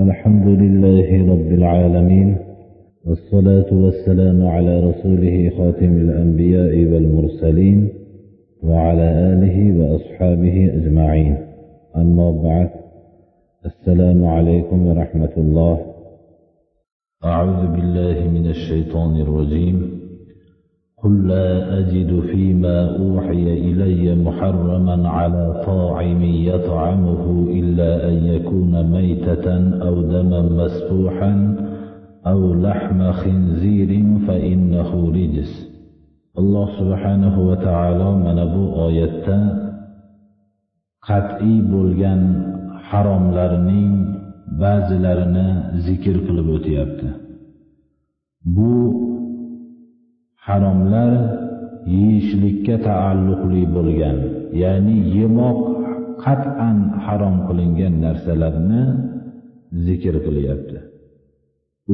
الحمد لله رب العالمين والصلاة والسلام على رسوله خاتم الأنبياء والمرسلين وعلى آله وأصحابه أجمعين. أما بعد السلام عليكم ورحمة الله. أعوذ بالله من الشيطان الرجيم. قل لا أجد فيما أوحي إلي محرما على طاعم يطعمه إلا أن يكون ميتة أو دما مسفوحا أو لحم خنزير فإنه رجس الله سبحانه وتعالى من أبو آيات قطعي بولغان حرام لرنين ba'zilarini zikr qilib o'tyapti bu haromlar yeyishlikka taalluqli bo'lgan ya'ni yemoq qat'an harom qilingan narsalarni zikr qilyapti.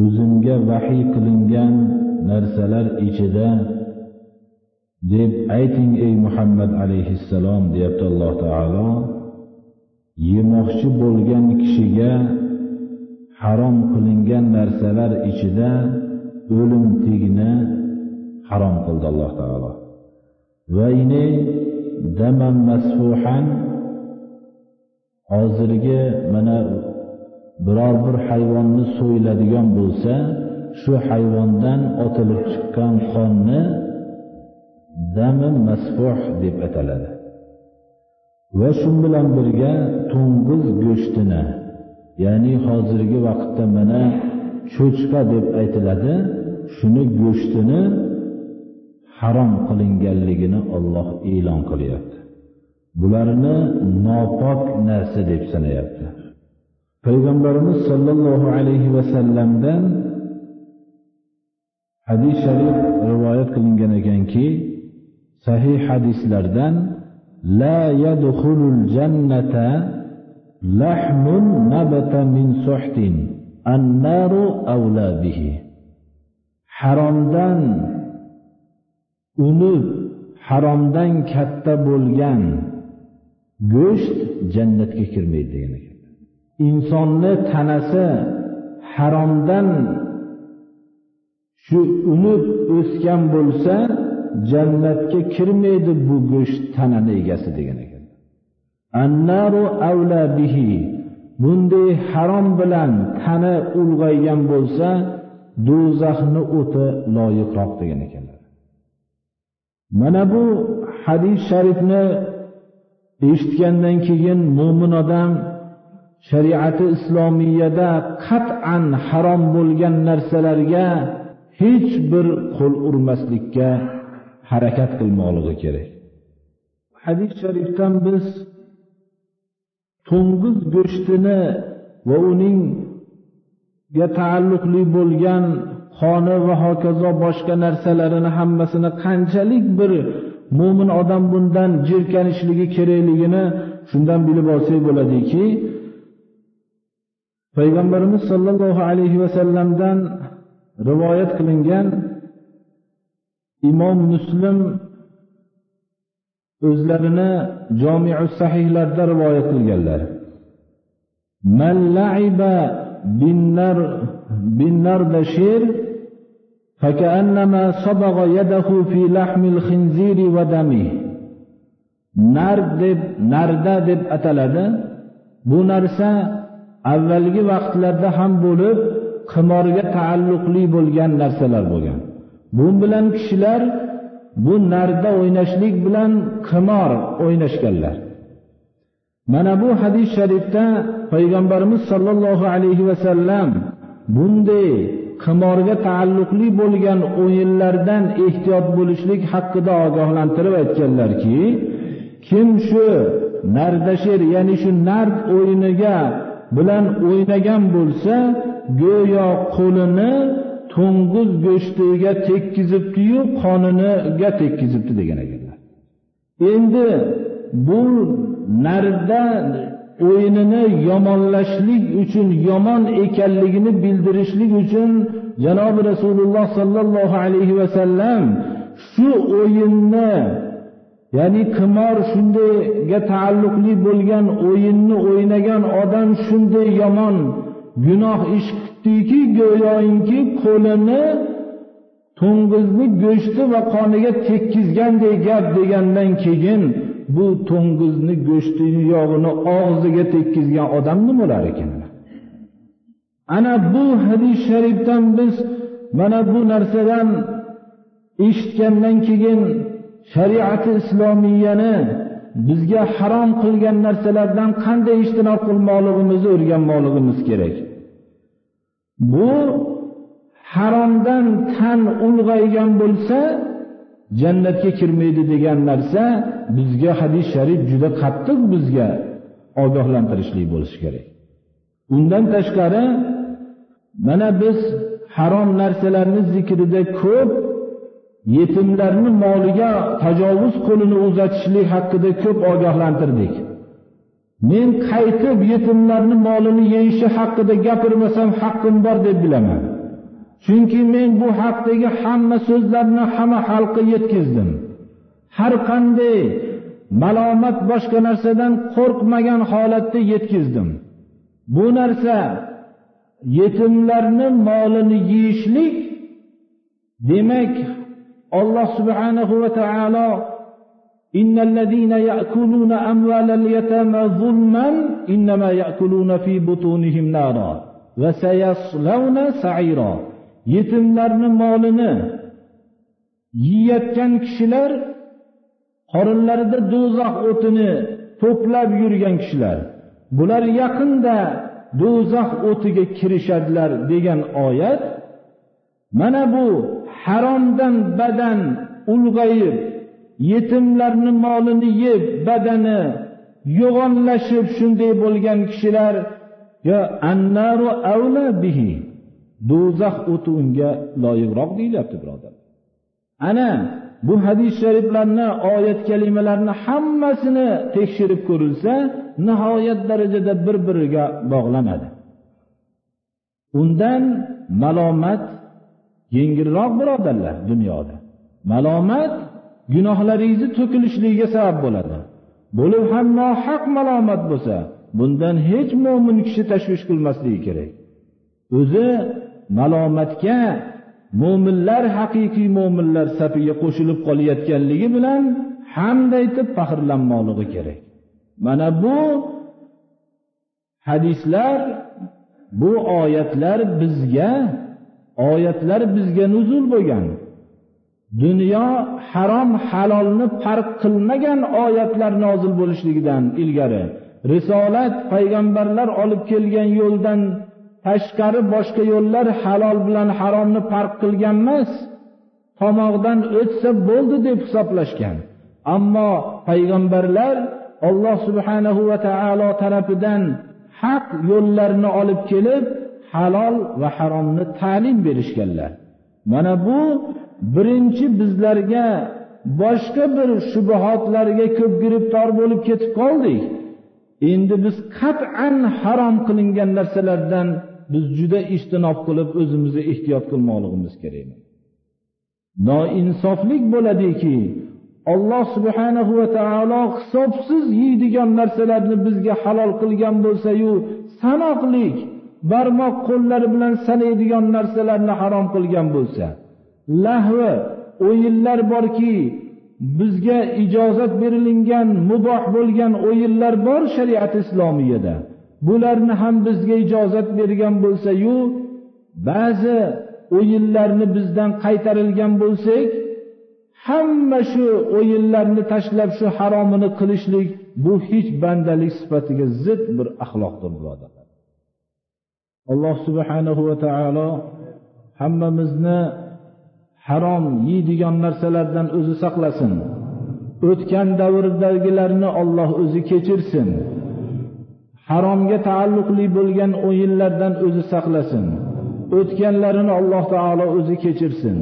O'zimga vahiy qilingan narsalar ichida deb ayting ey muhammad alayhissalom deyapti alloh taolo. Yemoqchi bo'lgan kishiga harom qilingan narsalar ichida o'lim tegni harom qildi alloh taolo. Va ini daman masfuhan hozirgi mana biror bir hayvonni so'yiladigan bo'lsa shu hayvondan otilib chiqqan qonni dami masfuh deb ataladi. Va shu bilan birga to'ng'iz go'shtini ya'ni hozirgi vaqtda mana cho'chqa deb aytiladi shuni go'shtini harom qilinganligini Alloh e'lon qilyapti. Bularni nopok narsa deb sanayapti. Payg'ambarimiz sollallohu alayhi vasallamdan hadis sharif rivoyat qilingan ekanki sahih hadislardan la yadkhulul jannata lahmun nabata min suhtin annaru awla bihi. Haromdan uni haromdan katta bo'lgan go'sht jannatga kirmaydi degan ekan. Insonni tanasi haromdan shu unib o'sgan bo'lsa jannatga kirmaydi bu go'sht tanani egasi degan ekan. Annaru avla bihi bunday harom bilan tana ulg'aygan bo'lsa do'zaxni o'ti loyiqroq degan ekan. Mana bu hadis sharifni eshitgandan keyin mo'min odam shariati islomiyada qat'an harom bo'lgan narsalarga hech bir qo'l urmaslikka harakat qilmoqligi kerak. Hadis sharifdan biz to'ng'iz go'shtini va uningga taalluqli bo'lgan qoni va hokazo boshqa narsalarini hammasini qanchalik bir mo'min odam bundan jirkanishligi kerakligini shundan bilib olsak bo'ladiki payg'ambarimiz sollallohu alayhi vasallamdan rivoyat qilingan imom muslim o'zlarini jomiu sahihlarda rivoyat qilganlar. Man laiba binnar binnardashir فكأنما صبغ يده في لحم الخنزير ودمه nard deb narda deb ataladi bu narsa avvalgi vaqtlarda ham bo'lib qimorga taalluqli bo'lgan narsalar bo'lgan bu bilan kishilar bu narda o'ynashlik bilan qimor o'ynashganlar mana bu hadis sharifda payg'ambarimiz sollallohu alayhi vasallam bunday qimorga taalluqli bo'lgan o'yinlardan ehtiyot bo'lishlik haqida ogohlantirib aytganlarki kim shu nardashir ya'ni shu nard o'yiniga bilan o'ynagan bo'lsa go'yo qo'lini to'ng'iz go'shtiga tekkizibdiyu qoniniga tekkizibdi degan ekanlar. Endi bu narda o'yinini yomonlashlik uchun yomon ekanligini bildirishlik uchun janobi rasululloh sollallohu alayhi vasallam shu o'yinni ya'ni qimor shundayga taalluqli bo'lgan o'yinni o'ynagan odam shunday yomon gunoh ish qilibdiki go'yoinki qo'lini to'ng'izni go'shti va qoniga tekkizganday gap degandan keyin bu to'ng'izni go'shtini yog'ini og'ziga tekkizgan odam nima bo'lar ekan? Ana bu hadis sharifdan biz mana bu narsadan eshitgandan keyin shariati islomiyani bizga harom qilgan narsalardan qanday ijtinob qilmoqligimizni o'rganmoqligimiz kerak. Bu haromdan tan ulg'aygan bo'lsa jannatga kirmaydi degan narsa bizga hadis sharif juda qattiq bizga ogohlantirishlik bo'lishi kerak. Undan tashqari mana biz harom narsalarni zikrida ko'p yetimlarni moliga tajovuz qo'lini uzatishlik haqida ko'p ogohlantirdik. Men qaytib yetimlarni molini yeyishi haqida gapirmasam haqqim bor deb bilaman. chunki men bu haqdagi hamma so'zlarni hamma xalqqa yetkazdim har qanday malomat boshqa narsadan qo'rqmagan holatda yetkazdim bu narsa yetimlarni molini yeyishlik demak alloh subhanahu va taolo إن الذين يأكلون أموال اليتامى ظلما إنما يأكلون في بطونهم نارا وسيصلون سعيرا yetimlarni molini yeyayotgan kishilar qorinlarida do'zax o'tini to'plab yurgan kishilar. Bular yaqinda do'zax o'tiga kirishadilar degan oyat mana bu haromdan badan ulg'ayib yetimlarni molini yeb badani yo'g'onlashib shunday bo'lgan kishilar yo annaru avla bihi. Do'zax o'ti unga loyiqroq deyilyapti birodar. Ana bu hadis shariflarni oyat kalimalarni hammasini tekshirib ko'rilsa nihoyat darajada bir biriga bog'lanadi. Undan malomat yengilroq birodarlar dunyoda. Malomat gunohlaringizni to'kilishligiga sabab bo'ladi. Bo'lib ham nohaq malomat bo'lsa bundan hech mo'min kishi tashvish qilmasligi kerak. O'zi malomatga mo'minlar haqiqiy mo'minlar safiga qo'shilib qolayotganligi bilan hamd aytib faxrlanmoqligi kerak. Mana bu hadislar bu oyatlar bizga oyatlar bizga nuzul bo'lgan. Dunyo harom halolni farq qilmagan oyatlar nozil bo'lishligidan ilgari risolat payg'ambarlar olib kelgan yo'ldan tashqari boshqa yo'llar halol bilan haromni farq qilgan emas tomoqdan o'tsa bo'ldi deb hisoblashgan. Ammo payg'ambarlar alloh subhanahu va taolo tarafidan haq yo'llarni olib kelib halol va haromni ta'lim berishganlar. Mana bu birinchi bizlarga boshqa bir shubuhotlarga ko'p giribtor bo'lib ketib qoldik. Endi biz qat'an harom qilingan narsalardan biz juda ishtinob qilib o'zimizni ehtiyot qilmoqligimiz kerak. Noinsoflik bo'ladiki alloh subhanahu va taolo hisobsiz yeydigan narsalarni bizga halol qilgan bo'lsayu sanoqlik barmoq qo'llari bilan sanaydigan narsalarni harom qilgan bo'lsa lahvi o'yinlar borki bizga ijozat berilingan muboh bo'lgan o'yinlar bor shariat islomiyada. Bularni ham bizga ijozat bergan bo'lsayu ba'zi o'yinlarni bizdan qaytarilgan bo'lsak hamma shu o'yinlarni tashlab shu haromini qilishlik bu hech bandalik sifatiga zid bir axloqdir birodarlar alloh subhanahu va taolo hammamizni harom yeydigan narsalardan o'zi saqlasin. O'tgan davrdagilarni olloh o'zi kechirsin. Haromga taalluqli bo'lgan o'yinlardan o'zi saqlasin. O'tganlarini alloh taolo o'zi kechirsin.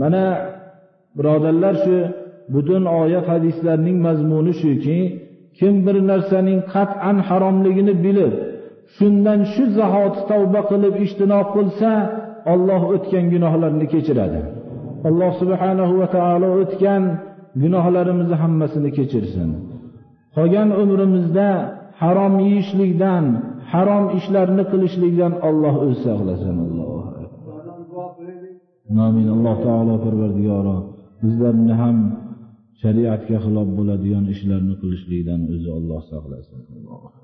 Mana birodarlar shu butun oyat hadislarning mazmuni shuki kim bir narsaning qat'an haromligini bilib shundan shu zahoti tavba qilib ijtinob qilsa olloh o'tgan gunohlarni kechiradi. Alloh subhanahu va taolo o'tgan gunohlarimizni hammasini kechirsin. Qolgan umrimizda harom yeyishlikdan harom ishlarni qilishlikdan Alloh o'zi saqlasin. Alloh. Amin. Alloh taolo Parvardigoro bizlarni ham shariatga xilof bo'ladigan ishlarni qilishlikdan o'zi Alloh saqlasin. Alloh.